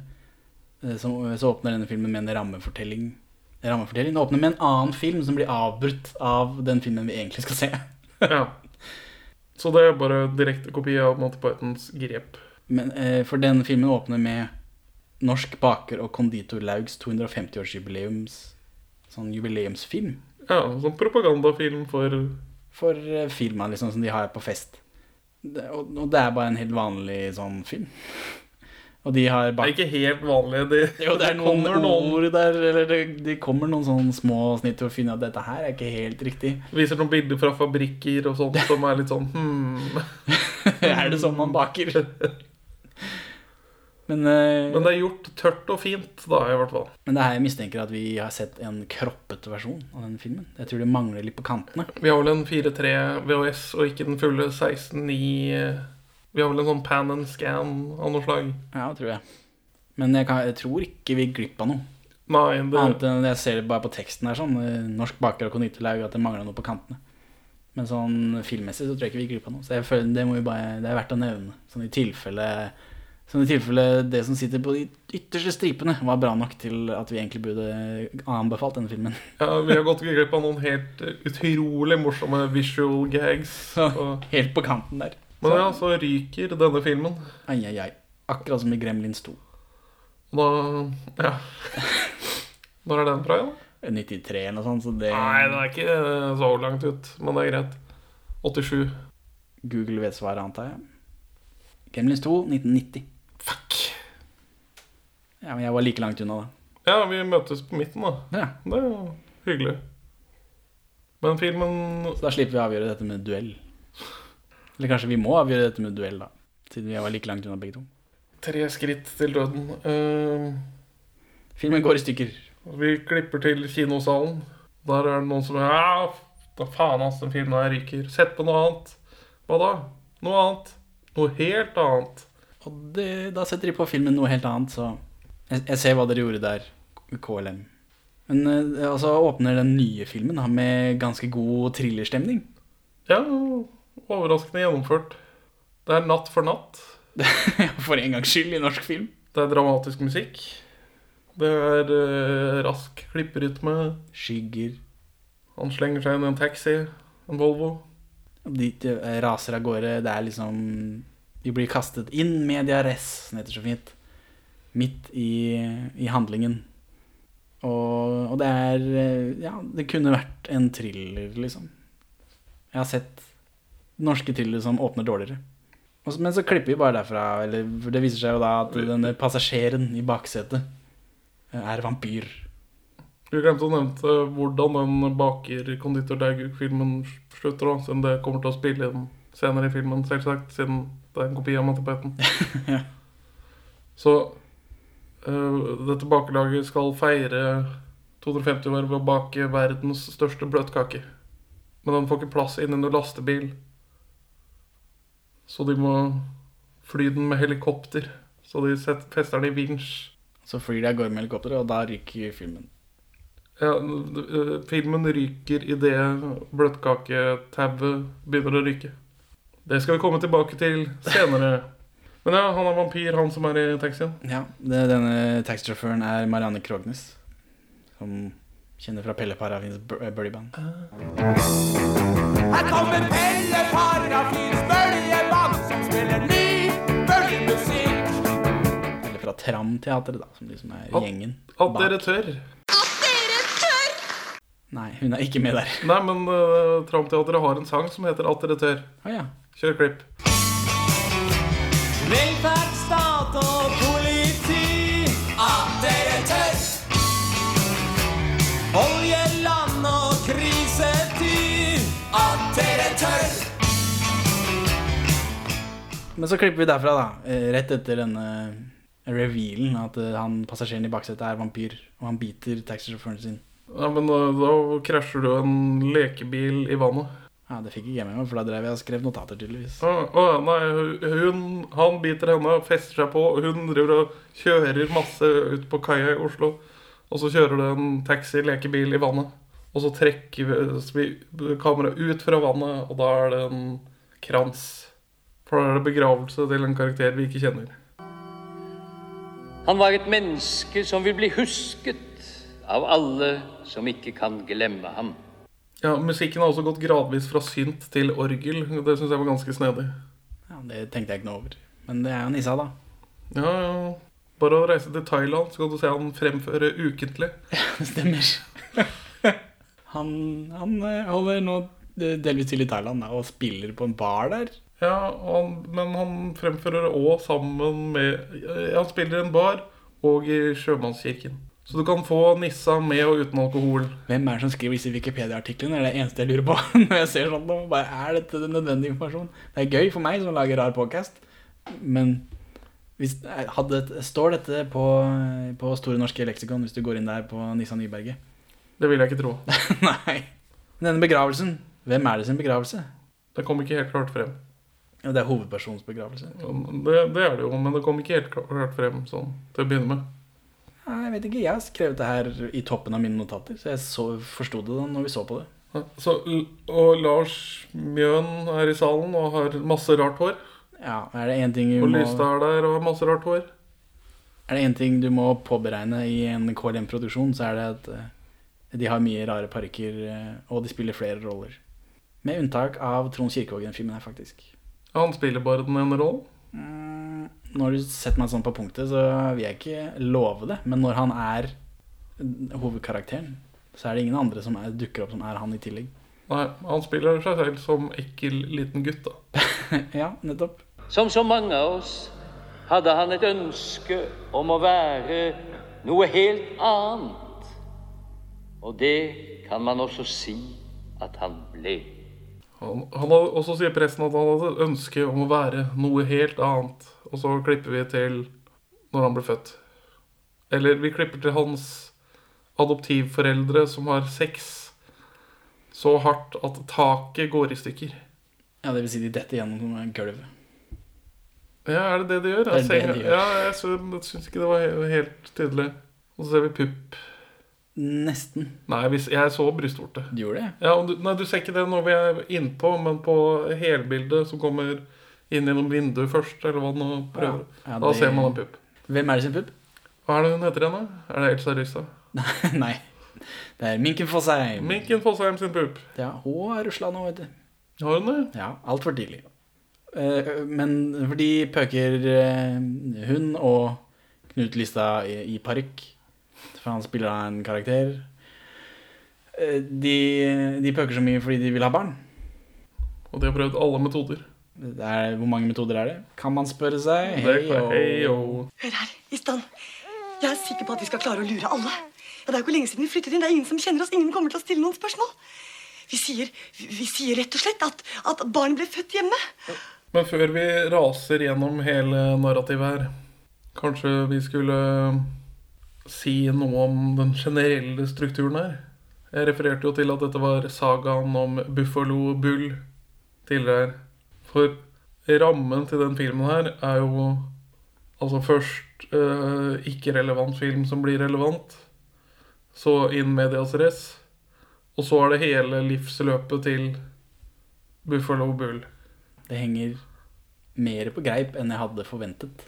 Eh, Som, så åpner denne filmen med en rammefortelling. rammefortelling. Den åpner med en annen film som blir avbrutt av den filmen vi egentlig skal se. Ja. Så det er bare direkte kopi av Monty Pythons grep. Men, eh, for den filmen åpner med Norsk baker og konditor Laugs 250-årsjubileums Sånn jubileumsfilm. Ja, sånn propagandafilm for For filmer firma liksom, som de har på fest. Det, og, og det er bare en helt vanlig sånn film. Og de har Det er ikke helt vanlig. Det, Jo, det er noen noen ord der, eller det, de kommer noen sånne små snitt til å finne at dette her er ikke helt riktig. Viser noen bilder fra fabrikker og sånt som er litt sånn hmm. er det sånn man baker? Men, eh, Men det er gjort tørt og fint, da, i hvert fall. men det her jeg mistenker at vi har sett en kroppet versjon av den filmen. Jeg tror det mangler litt på kantene. Vi har vel en 4.3 VHS og ikke den fulle 16.9 Vi har vel en sånn pan and scan av noe slag. Ja, tror jeg. Men jeg, kan, jeg tror ikke vi gikk glipp av noe. Nei, det Annet enn jeg ser det bare på teksten her, sånn. eh, Norsk baker og konditorlaug, at det mangler noe på kantene. Men sånn filmmessig så tror jeg ikke vi gikk glipp av noe. Så jeg føler det, må vi bare, det er verdt å nevne. Sånn i tilfelle Sånn i tilfelle det som sitter på de ytterste stripene, var bra nok til at vi egentlig burde anbefalt denne filmen. Ja, Vi har gått glipp av noen helt eh, utrolig morsomme visual gags. Og... Helt på kanten der. Men ja, så ryker denne filmen. Ai, ai, ai. Akkurat som i Gremlins 2. Da Ja. Når er den fra igjen? 93 eller noe sånt, så det Nei, den er ikke eh, så langt ut, men det er greit. 87. Google vet svaret, antar jeg. Gremlins 2, 1990. Ja, men jeg var like langt unna, da. Ja, vi møtes på midten, da. Ja. Det er jo hyggelig. Men filmen Så da slipper vi å avgjøre dette med duell. Eller kanskje vi må avgjøre dette med duell, da. Siden vi var like langt unna begge to. Tre skritt til døden. Uh... Filmen går i stykker. vi klipper til kinosalen. Der er det noen som Ja, da faen, ass, den filmen her ryker. Sett på noe annet. Hva da? Noe annet. Noe helt annet. Og det, da setter de på filmen noe helt annet, så jeg, jeg ser hva dere gjorde der, KLM. Men eh, altså åpner den nye filmen da, med ganske god thrillerstemning. Ja, overraskende gjennomført. Det er Natt for natt. For en gangs skyld i norsk film. Det er dramatisk musikk. Det er eh, rask klipperytme. Skygger. Han slenger seg inn i en taxi. En Volvo. De eh, raser av gårde. Det er liksom De blir kastet inn media res, som heter så fint. Midt i, i handlingen. Og, og det er eh, Ja, det kunne vært en thriller, liksom. Jeg har sett norske thrillere som åpner dårligere. Og så- Men så klipper vi bare derfra. Eller, for det viser seg jo da at denne passasjeren i baksetet eh, er vampyr. Du glemte å nevne hvordan den baker konditor Dauguk-filmen slutter, da, siden det kommer til å spille inn senere i filmen, selvsagt, siden det er en kopi av Mattepeten. ja. Så eh, dette bakelaget skal feire 250 år ved å bake verdens største bløtkake. Men den får ikke plass inni noen lastebil. Så de må fly den med helikopter. Så de setter, fester den i vinsj. Så flyr de av gårde med helikopter, og da ryker filmen. Ja, eh, filmen ryker idet bløtkaketauet begynner å ryke. Det skal vi komme tilbake til senere. Men ja, han er vampyr, han som er i taxien. Ja, det, Denne taxisjåføren er Marianne Krognes. Som kjenner fra Pelle Parafins Birdie-band. Her kommer Pelle Parafins bøljeband som spiller ny bøljemusikk. Eller fra Tram-teatret, da, som liksom er At- gjengen. At bak. dere tør. Nei, hun er ikke med der. Nei, men uh, Tramteatret har en sang som heter At dere tør. Å ja. Kjør klipp. Velferdsstat og politi. At dere tør. Oljeland og krisetid. At dere tør. Men så klipper vi derfra, da. eh, Rett etter denne revealen at eh, han passasjeren i baksetet er vampyr, og han biter taxisjåføren sin. Ja, men da, da krasjer du en lekebil i vannet. Ja, Det fikk ikke jeg med meg, for da drev jeg og skrev notater, tydeligvis. Å, å, nei, hun, han biter henne, og fester seg på, og hun driver og kjører masse ut på kaia i Oslo. Og så kjører det en taxi-lekebil i vannet. Og så trekker vi kameraet ut fra vannet, og da er det en krans. For da er det begravelse til en karakter vi ikke kjenner. Han var et menneske som vil bli husket av alle som ikke kan glemme ham. Ja, Musikken har også gått gradvis fra synt til orgel. Det syns jeg var ganske snedig. Ja, Det tenkte jeg ikke noe over. Men det er jo Nissa, da. Ja, ja. Bare å reise til Thailand, så kan du se han fremføre ukentlig. Ja, Det stemmer. Han, han eh, holder nå eh, delvis til i Thailand og spiller på en bar der. Ja, han, men han fremfører òg sammen med Han spiller i en bar og i Sjømannskirken. Så du kan få Nissa med og uten alkohol. Hvem er det som skriver disse Wikipedia-artiklene? Det er det eneste jeg lurer på når jeg ser sånn nå. Bare, er dette den nødvendige informasjonen? Det er gøy for meg som lager rar podcast, men hvis, hadde, står dette på, på Store norske leksikon hvis du går inn der på Nissa Nyberget? Det vil jeg ikke tro. Nei. Men denne begravelsen, hvem er det sin begravelse? Det kom ikke helt klart frem. Ja, det er hovedpersonens begravelse. Det, det er det jo, men det kom ikke helt klart frem sånn til å begynne med. Jeg vet ikke, jeg har skrevet det her i toppen av mine notater, så jeg så, forsto det da når vi så på det. Ja, Så, og Lars Mjøen er i salen og har masse rart hår. Ja, er det en ting Og må, Lystad er der og har masse rart hår. Er det én ting du må påberegne i en KLM-produksjon, så er det at eh, de har mye rare parykker, eh, og de spiller flere roller. Med unntak av Trond Kirkevåg i den filmen her, faktisk. Han spiller bare den ene rollen. Når du setter meg sånn på punktet, så vil jeg ikke love det. Men når han er hovedkarakteren, så er det ingen andre som er, dukker opp som er han i tillegg. Nei, han spiller seg selv som ekkel liten gutt, da. ja, nettopp. Som så mange av oss hadde han et ønske om å være noe helt annet. Og det kan man også si at han ble. Han, han hadde, også sier presten at han hadde ønske om å være noe helt annet. Og så klipper vi til når han ble født. Eller vi klipper til hans adoptivforeldre som har sex så hardt at taket går i stykker. Ja, det vil si de detter gjennom gulvet. Ja, er det det de gjør? Det er det de gjør. Ja, jeg sy- syns ikke det var helt tydelig. Og så ser vi pupp. Nesten. Nei, hvis, jeg så brystvorte. Du gjorde det? Ja, du, nei, du ser ikke det når vi er innpå, men på helbildet som kommer inn gjennom vinduet først, eller hva det nå prøver. Ja, ja, da ser man en pupp. Hvem er det sin pupp? Hva er det hun heter igjen, da? Er det Elsa Ryssa? Nei. Det er Minken Fossheim. Minken Fossheim sin pupp. Ja, hun har rusla nå, vet du. Har hun det? Ja, altfor tidlig. Eh, Men fordi pøker eh, hun og Knut Lista i, i parykk. For han spiller av en karakter. Eh, De, de pøker så mye fordi de vil ha barn. Og de har prøvd alle metoder. Det er, hvor mange metoder er det? Kan man spørre seg? Hei, og- hei. Hør her, Istan. Jeg er sikker på at vi skal klare å lure alle. Ja, det er jo ikke lenge siden vi flyttet inn. Det er ingen som kjenner oss. Ingen kommer til å stille noen spørsmål. Vi sier, vi, vi sier rett og slett at, at barn ble født hjemme. Men før vi raser gjennom hele narrativet her, Kanskje vi skulle si noe om den generelle strukturen her. Jeg refererte jo til at dette var sagaen om Buffalo Bull tidligere. For rammen til den filmen her er jo altså først eh, ikke-relevant film som blir relevant. Så in medias res. Og så er det hele livsløpet til Buffalo Bull. Det henger mer på greip enn jeg hadde forventet.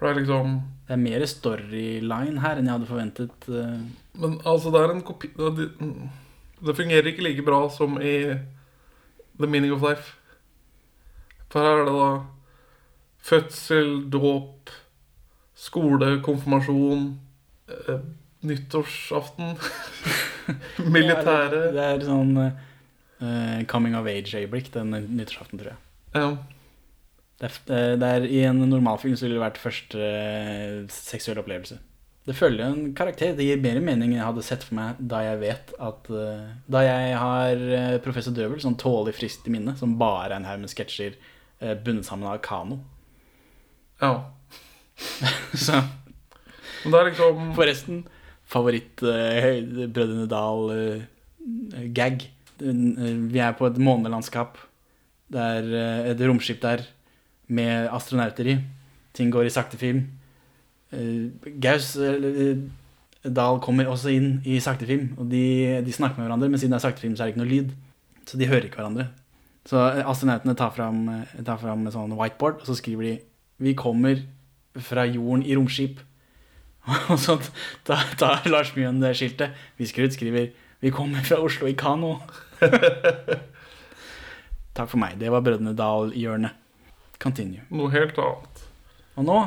For det er liksom Det er mer storyline her enn jeg hadde forventet. eh. Men altså, det er en kopi Det, det- fungerer ikke like bra som i The Meaning of Life. For her er det da fødsel, dåp, skole, konfirmasjon, eh, nyttårsaften, militære Ja, det, det er sånn uh, coming of age-øyeblikk den nyttårsaften, tror jeg. Ja. Det er, eh, det er, I en normalfilm så ville det vært første eh, seksuelle opplevelse. Det følger en karakter. Det gir mer mening enn jeg hadde sett for meg da jeg vet at eh, Da jeg har eh, Professor Døvel sånn tålelig friskt i minne, som bare er en haug med sketsjer bundet sammen av kano. Ja. så Men det er liksom Forresten, favoritt uh, Brødrene Dal-gag. vi er på et månelandskap. Det er et romskip der med astronauter i. Ting går i sakte film. Eh, Gaus eh, Dahl kommer også inn i sakte film, og de, de snakker med hverandre, men siden det er sakte film, så er det ikke noe lyd. Så de hører ikke hverandre. Så eh, astronautene tar fram, en sånn whiteboard, og så skriver de Vi kommer fra jorden i romskip. Og så tar ta Lars Mjøen det skiltet. Visker ut, skriver Vi kommer fra Oslo i kano. Takk for meg. Det var Brødrene Dal-hjørnet. Continue. Noe helt annet. Og nå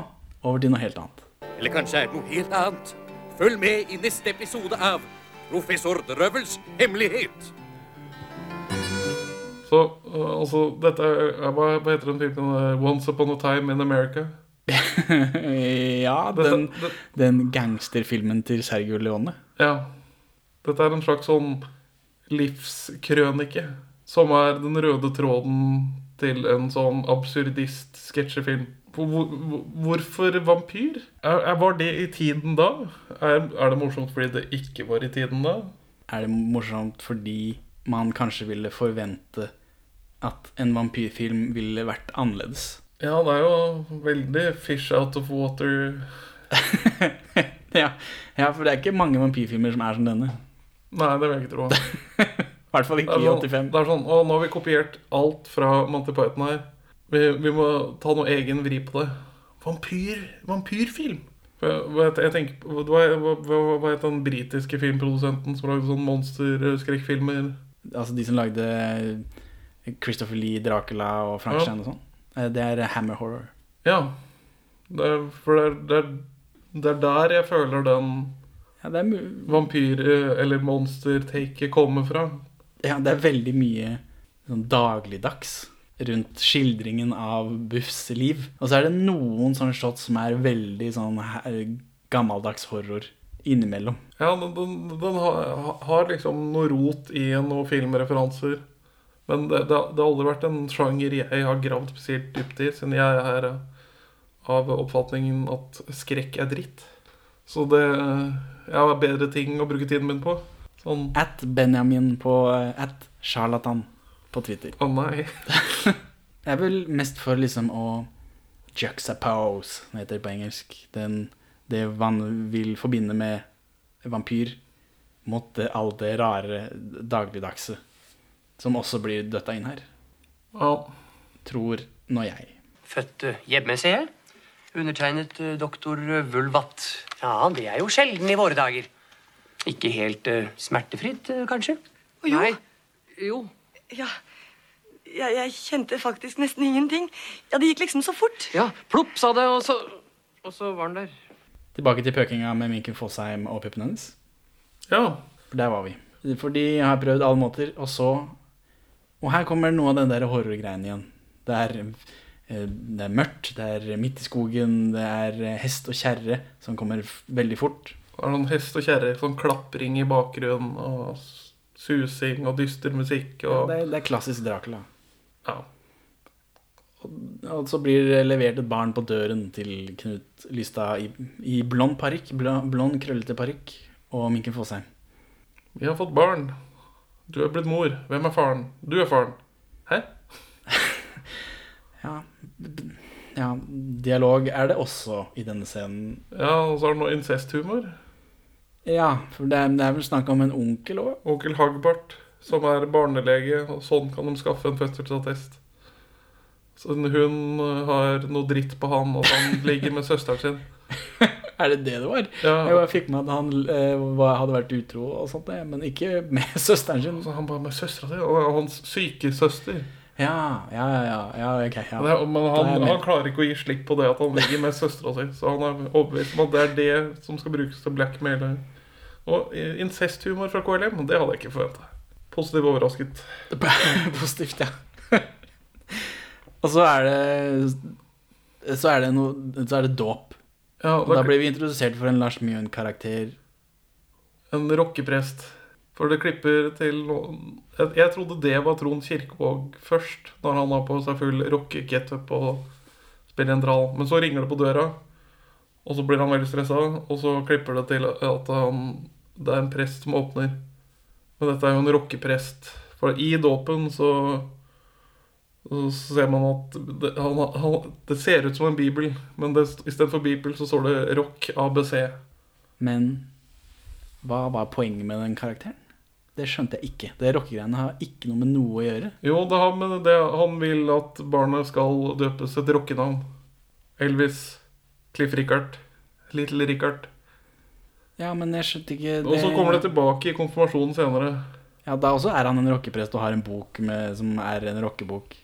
over til noe helt annet. Eller kanskje er det noe helt annet. Følg med i neste episode av Professor Drøvels hemmelighet. Så uh, altså, dette er Hva, hva heter den filmen? øh, Once Upon a Time in America? ja, den, den gangsterfilmen til Sergio Leone. Ja. Dette er en slags sånn livskrønike. Som er den røde tråden til en sånn absurdist-sketsjefilm. Hvor- hvor- Hvorfor vampyr? Er, er, var det i tiden da? Er, er det morsomt fordi det ikke var i tiden da? Er det morsomt fordi man kanskje ville forvente at en vampyrfilm ville vært annerledes? Ja, det er jo veldig fish out of water. ja, ja, for det er ikke mange vampyrfilmer som er som denne. Nei, det vil jeg ikke tro. I hvert fall ikke i Det er sånn- 85. Det er sånn, å, nå har vi kopiert alt fra Monty Python her. Vi, vi må ta noe egen vri på det. Vampyr, vampyrfilm. Jeg tenker, hva, hva, het den britiske filmprodusenten som lagde sånn monsterskrekkfilmer? Altså de som lagde Christopher Lee, Dracula og Frankenstein og sånn. Eh, Det er Hammer Horror. Ja. Det er, for det er, det, er, det er der jeg føler den vampyr- eller monster-taket kommer fra. Ja, det er veldig mye sånn dagligdags rundt skildringen av Buffs liv. Og så er det noen sånne shots som er veldig sånn gammeldags horror innimellom. Ja, den, den, den har, har liksom noe rot i noen filmreferanser. Men det, det, det har aldri vært en sjanger jeg har gravd spesielt dypt i, siden jeg er her av oppfatningen at skrekk er dritt. Så det Jeg har bedre ting å bruke tiden min på. Sånn At Benjamin på eh, At Charlatan på Twitter. Å nei. Jeg er vel mest for liksom å juxtapose, det heter det på engelsk. Den, det man vil forbinde med vampyr, mot det, alt det rare dagligdagse. Som også blir døtta inn her. Oh. Tror nå jeg. Født eh, hjemme, ser jeg. Undertegnet eh, doktor Vulvat. Ja, det er jo sjelden i våre dager. Ikke helt eh, smertefritt, eh, kanskje? Jo. Nei. Jo. Ja, jeg, jeg kjente faktisk nesten ingenting. Ja, Det gikk liksom så fort. Ja, plopp, sa det, og så, og så var den der. Tilbake til pøkinga med Minken Fossheim og puppene hennes. Ja. For der var vi. For de har prøvd alle måter, og så Og her kommer noe av den der horrorgreien igjen. Det er, eh, det er mørkt, det er midt i skogen, det er eh, hest og kjerre som kommer veldig fort. Det er noen hest og kjerre, sånn klapring i bakgrunnen, og susing og dyster musikk. Ja, det, er, det er klassisk Dracula. Ja. Og så blir det levert et barn på døren til Knut Lystad i, i blond parykk. Blond, krøllete parykk. Og Minken Fosheim. Vi har fått barn. Du er blitt mor. Hvem er faren? Du er faren. Hæ? Ja, ja, dialog er det også i denne scenen. Ja, og så er det noe incesthumor. Ja, for det er, det er vel snakk om en onkel òg? Onkel Hagbart, som er barnelege, og sånn kan de skaffe en fødselsattest. Så hun eh, har noe dritt på han, og han ligger med søsteren sin. Er det det det var? Ja. Jeg bare fikk med at han eh, hadde vært utro og sånt, men ikke med søsteren sin. Så han bare med søstera si, og hans syke søster. Ja, ja, ja. ja, ok, ja. Er- men han, han klarer ikke å gi slipp på det at han ligger med søstera si. Så han er overbevist om at det er det som skal brukes til blackmail. Og incesthumor fra KLM, det hadde jeg ikke forventa. Positivt overrasket. Positivt, ja. og så er det Så er det noe Så er det dåp. Ja, og da blir vi introdusert for en Lars Mjøen-karakter. En rockeprest. For det klipper til jeg, jeg trodde det var Trond Kirkevåg først, når han har på seg full rockegetup og spiller en dral. Men så ringer det på døra, og så blir han veldig stressa, og så klipper det til at han, det er en prest som åpner. Men dette er jo en rockeprest. For i dåpen så, så ser man at det, han, han, det ser ut som en bibel, men istedenfor bibel så står det rock ABC. Men hva var poenget med den karakteren? Det skjønte jeg ikke. Det rockegreiene har ikke noe med noe å gjøre. Jo, det har med det han vil at barnet skal døpes et rockenavn. Elvis, Cliff Richard, Little Richard. Ja, men jeg skjønte ikke Og så kommer det tilbake i konfirmasjonen senere. Ja, Da også er han en rockeprest og har en bok med, som er en rockebok.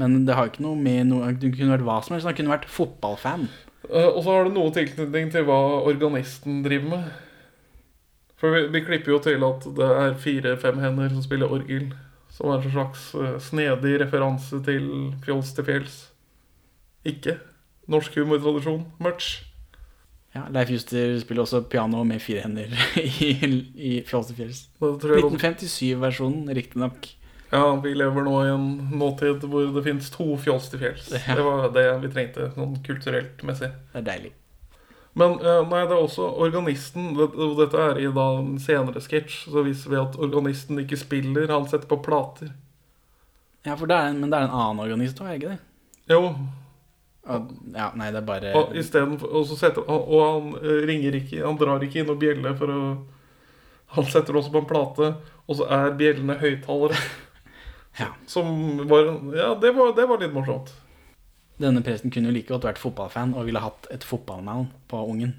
Men det har ikke noe med noe Du kunne vært hva som helst. Han kunne vært fotballfan. Eh, og så har det noe tilknytning til hva organisten driver med. For vi, vi klipper jo til at det er fire-fem hender som spiller orgel. Som er en slags eh, snedig referanse til Fjols til fjells. Ikke norsk humortradisjon. Much. Ja, Leif Juster spiller også piano med fire hender i, i Fjols til fjells. Det tror jeg- 1957-versjonen, riktignok. Ja, vi lever nå i en nåtid hvor det finnes to fjols til fjells. Ja. Det var det vi trengte, sånn kulturelt messig. Det er deilig. Men eh, nei, det er også organisten. Og Dette er i da en senere sketsj. Så viser vi at organisten ikke spiller, han setter på plater. Ja, det en, Men det er en annen organist òg, er det ikke det? Jo. Og, ja, nei, det er bare Og, for, og, så setter, og, han eh, ringer ikke Han drar ikke inn og bjeller for å Han setter også på en plate, og så er bjellene høyttalere. Som var Ja, det var, det var litt morsomt. Denne presten kunne jo like godt vært fotballfan og ville hatt et fotballnavn på ungen.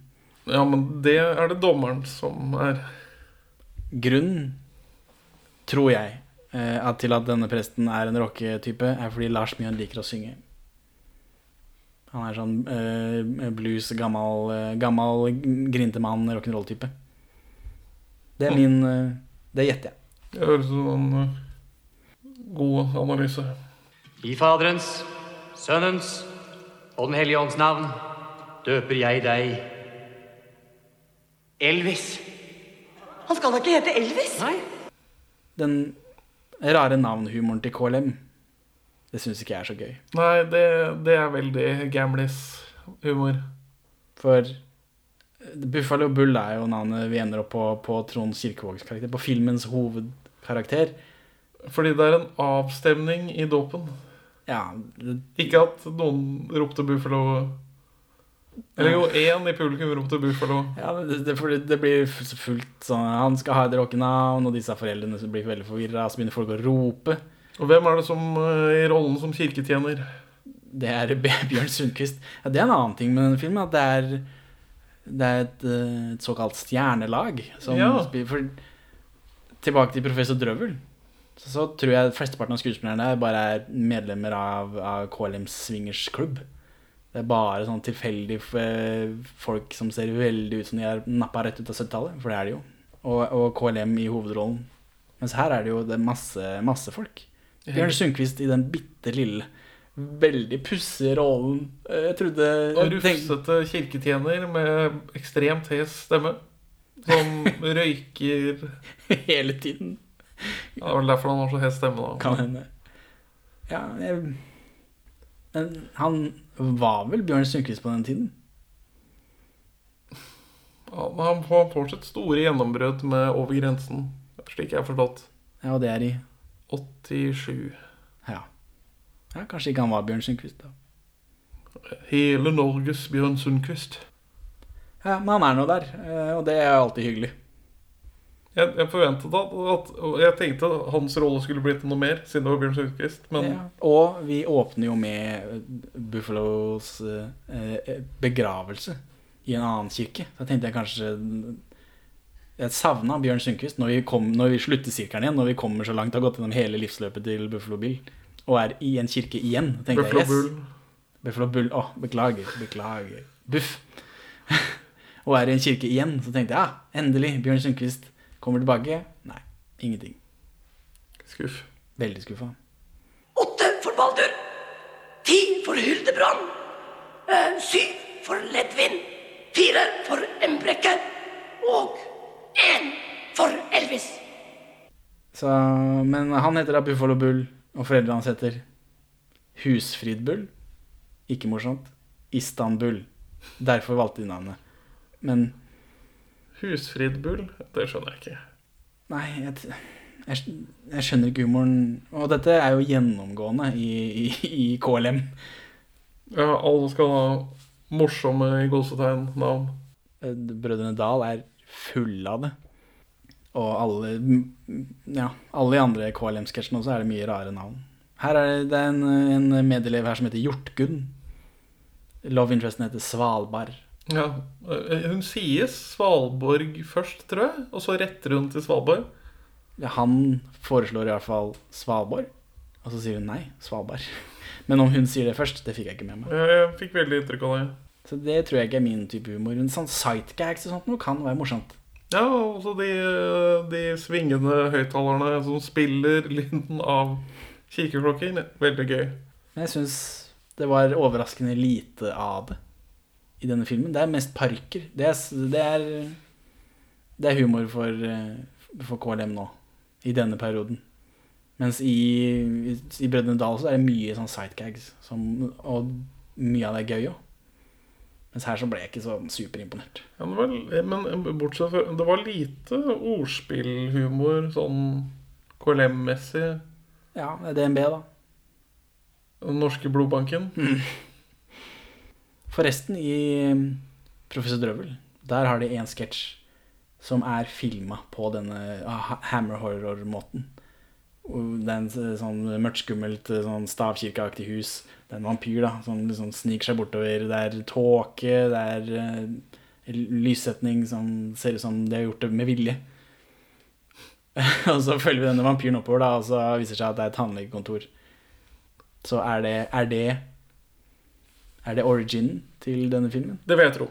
Ja, men det er det dommeren som er Grunnen, tror jeg, eh, at til at denne presten er en rocketype, er fordi Lars Mjøen liker å synge. Han er sånn eh, blues, gammel, eh, gammel grintemann, rock'n'roll-type. Det er min eh, Det gjetter jeg. Det høres ut som en god analyse. I Faderens, Sønnens og Den hellige ånds navn døper jeg deg Elvis. Han skal da ikke hete Elvis? Nei. Den rare navnhumoren til KLM, det syns ikke jeg er så gøy. Nei, det, det er veldig gamlis-humor. For Buffalo Bull er jo navnet vi ender opp på på Trond Kirkevågs karakter. På filmens hovedkarakter. Fordi det er en avstemning i dåpen. Ja. Ikke at noen ropte Buffalo Eller jo, én i publikum ropte Buffalo. Ja, det, det, det blir fullt sånn Han skal ha et rockenavn, og disse foreldrene som blir veldig forvirra, så begynner folk å rope. Og hvem er det som eh, i rollen som kirketjener? Det er Bjørn Sundquist. Ja, det er en annen ting med denne filmen, at det er det er et, eh, et såkalt stjernelag. Som Ja. spiller, for, tilbake til professor Drøvel. Så, så tror jeg flesteparten av skuespillerne bare er medlemmer av, av KLMs swingersklubb. Det er bare sånn tilfeldig eh, folk som ser veldig ut som de er nappa rett ut av 70-tallet. For det er de jo. Og, og KLM i hovedrollen. Mens her er det jo det er masse, masse folk. Bjørn Sundquist i den bitte lille, veldig pussige rollen. Eh, Jeg trodde Og rufsete kirketjener med ekstremt hes stemme. Som røyker Hele tiden. Det var vel derfor han har så hes stemme, da. Kan hende. Ja, jeg, Men han var vel Bjørn Sundquist på den tiden? Ja, men han får fortsatt store gjennombrudd med Over grensen, slik jeg har forstått. Ja, og det er i 87. Ja. ja kanskje ikke han var Bjørn Sundquist, da. Hele Norges Bjørn Sundquist. Ja, men han er nå der, eh, og det er alltid hyggelig. Jeg, jeg forventet at, at Jeg tenkte at hans rolle skulle blitt noe mer, siden det var Bjørn Sundquist, men Ja. Og vi åpner jo med Buffalos eh, begravelse i en annen kirke. Da tenkte jeg kanskje Jeg savna Bjørn Sundquist når vi, kom, når vi slutter sirkelen igjen, når vi kommer så langt har gått gjennom hele livsløpet til Buffalo Bill, og er i en kirke igjen. Buffalo jeg, yes. Bull. Buffalo Bull. Å, beklager. Beklager. Buff. og er i en kirke igjen. Så tenkte jeg ja, endelig. Bjørn Sundquist kommer tilbake. Nei, ingenting. Skuff. Veldig skuffa. Åtte for Baldur. Ti for Hyldebrand. Eh, syv for Ledvin. Fire for Embrekke. Og én for Elvis. Så, men han heter da Buffalo Bull, og foreldrene hans heter Husfrid Bull. Ikke morsomt. Istanbul. Derfor valgte de navnet. Men Husfrid Bull, det skjønner jeg ikke. nei, jeg, jeg, jeg skjønner ikke humoren. Og dette er jo gjennomgående i, i, i KLM. Ja, alle skal ha morsomme i gåsetegn navn. Eh, Brødrene Dal er fulle av det. Og alle Ja, alle de andre KLM-sketsjene også er det mye rare navn. Her er det, det er en, en medelev her som heter Hjortgunn. Love interesten heter Svalbard. Ja, eh, Hun sier Svalborg først, tror jeg, og så retter hun til Svalbard. Ja, han foreslår i hvert fall Svalbard, og så sier hun nei, Svalbard. Men om hun sier det først, det fikk jeg ikke med meg. Jeg, jeg fikk veldig inntrykk av det. Så det tror jeg ikke er min type humor. Men sånn sightgags og sånt noe kan være morsomt. Ja, og så de, de svingende høyttalerne som spiller lyden av kirkeklokker. Veldig gøy. Men jeg syns det var overraskende lite av det i denne filmen. Det er mest parker. Det er, det er, det er humor for, eh, for KLM nå, i denne perioden. Mens i, i, i Brødrene Dal så er det mye sånn sightgags, som, og mye av det er gøy òg. Mens her så ble jeg ikke så superimponert. Ja, det var, men bortsett fra Det var lite ordspillhumor sånn KLM-messig. Ja, DNB, da. Den norske blodbanken. Forresten, i um, Professor Drøvel, der har de en sketsj som er filma på denne ah, Hammer Horror-måten. Det er en sånn mørkt-skummelt sånn stavkirkeaktig hus. Det er en vampyr da, som liksom sniker seg bortover. Det er tåke, det er eh, lyssetning som ser ut som de har gjort det med vilje. og så følger vi denne vampyren oppover, da, og så viser det seg at det er et tannlegekontor. Så er det, er det Er det originen til denne filmen? Det vil jeg tro.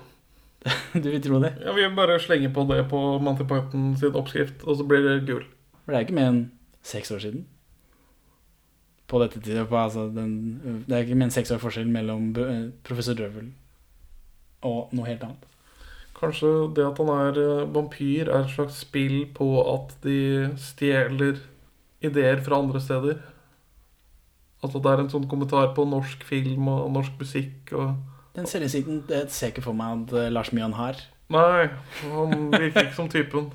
du vil tro det? Ja, Vi bare slenger på det på Monty Python sin oppskrift, og så blir det gul. For det er ikke mer enn seks år siden. På dette tidet, på, altså, den, det er ikke mer enn seks år forskjell mellom eh, Professor Drøvel og noe helt annet. Kanskje det at han er eh, vampyr, er et slags spill på at de stjeler ideer fra andre steder. At det er en sånn kommentar på norsk film og norsk musikk og Den selvinnsikten ser jeg ikke for meg at eh, Lars Mjøen har. Nei, han virker ikke som typen.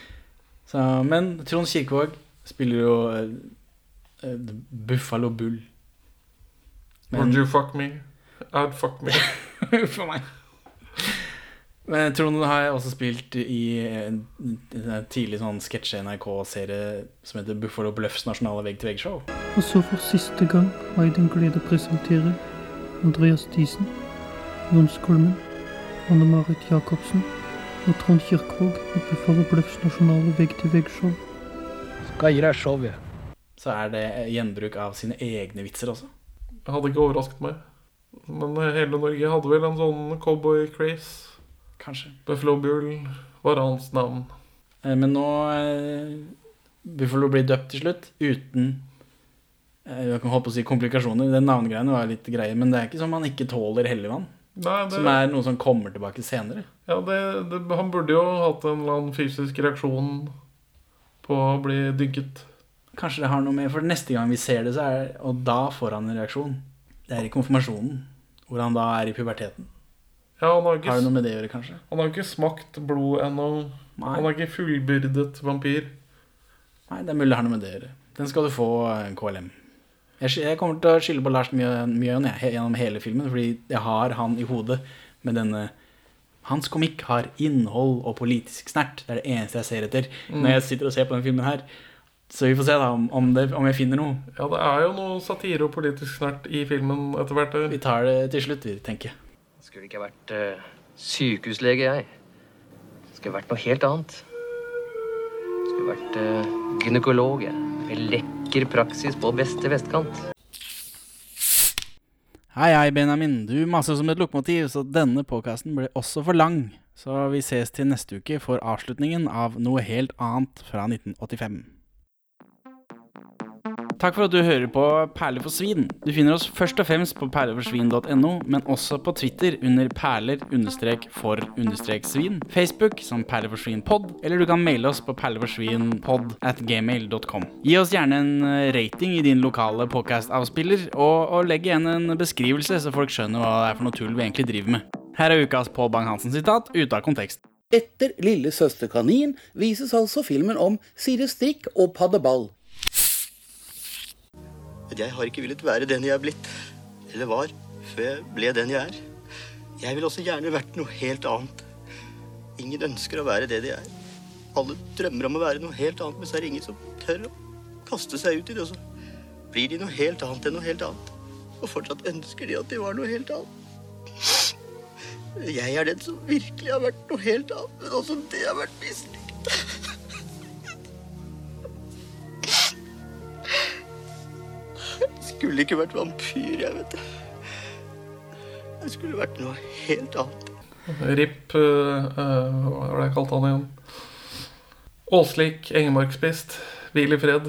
Så, men Trond Kirkevåg spiller jo eh, Buffalo Bull. Would you fuck me? I'd fuck me. For meg. Men Trond har jeg også spilt i en, en tidlig sånn sketsje-NRK-serie som heter Buffalo Bluffs nasjonale vegg-til-vegg-show. Og så for siste gang har jeg den glede å presentere Andreas Diesen, Jon Skolmen, Anne-Marit Jacobsen og Trond Kirkevåg i Buffalo Bluffs nasjonale vegg-til-vegg-show. Skal gi deg show, jeg. Så er det gjenbruk av sine egne vitser også. Det hadde ikke overrasket meg. Men hele Norge hadde vel en sånn cowboy-craze. Kanskje. Buffalo Bull var hans navn. Eh, Men nå eh, Buffalo blir døpt til slutt uten Jeg kan holde på å si komplikasjoner. Den navngreiene var litt greie, men det er ikke som han ikke tåler helligvann. Nei, det- Som er noe som kommer tilbake senere. Ja, det, det, Han burde jo hatt en eller annen fysisk reaksjon på å bli dynket. Kanskje det har noe med For neste gang vi ser det, så er Og da får han en reaksjon. Det er i konfirmasjonen, hvor han da er i puberteten. Ja, han har, ikke, Har det noe med det å gjøre, kanskje? Han har ikke smakt blod ennå. Han er ikke fullbyrdet vampyr. Nei, det er mulig det har noe med det å gjøre. Den skal du få, eh, KLM. Jeg, kommer til å skylde på Lars Mjøen jeg, gjennom hele filmen, fordi jeg har han i hodet med denne Hans komikk har innhold og politisk snert. Det er det eneste jeg ser etter Mm. når jeg sitter og ser på den filmen her. Så vi får se da om, om, det, om jeg finner noe. Ja, det er jo noe satire og politisk snert i filmen etter hvert. Vi tar det til slutt, vi, tenker jeg. Skulle ikke vært uh, sykehuslege, jeg. Skulle vært noe helt annet. Skulle vært uh, gynekolog, jeg. Med lekker praksis på beste vestkant. Hei, hei, Benjamin. Du maser som et lokomotiv, så denne podkasten ble også for lang. Så vi ses til neste uke for avslutningen av Noe helt annet fra 1985. Takk for at du hører på Perler for svin. Du finner oss først og fremst på perleforsvin.no, men også på Twitter under perler-for-svin, Facebook som perleforsvinpod, eller du kan maile oss på perleforsvinpod at gmail.com. Gi oss gjerne en eh, rating i din lokale podcast-avspiller, og, og legg igjen en beskrivelse, så folk skjønner hva det er for noe tull vi egentlig driver med. Her er ukas Pål Bang-Hansen-sitat ute av kontekst. Etter Lille søster kanin vises altså filmen om Siri Strikk og Paddeball. Jeg har ikke villet være den jeg er blitt, eller var, før jeg ble den jeg er. Jeg ville også gjerne vært noe helt annet. Ingen ønsker å være det de er. Alle drømmer om å være noe helt annet, men så er det ingen som tør å kaste seg ut i det. Og så blir de noe helt annet enn noe helt annet. Og fortsatt ønsker de at de var noe helt annet. Jeg er den som virkelig har vært noe helt annet, men også det har vært mislykket. Skulle ikke vært vampyr, jeg vet du. Jeg skulle vært noe helt annet. RIP uh, eh, Hva var det jeg kalte han igjen? Åslik Engemarkspist. Hvil i fred.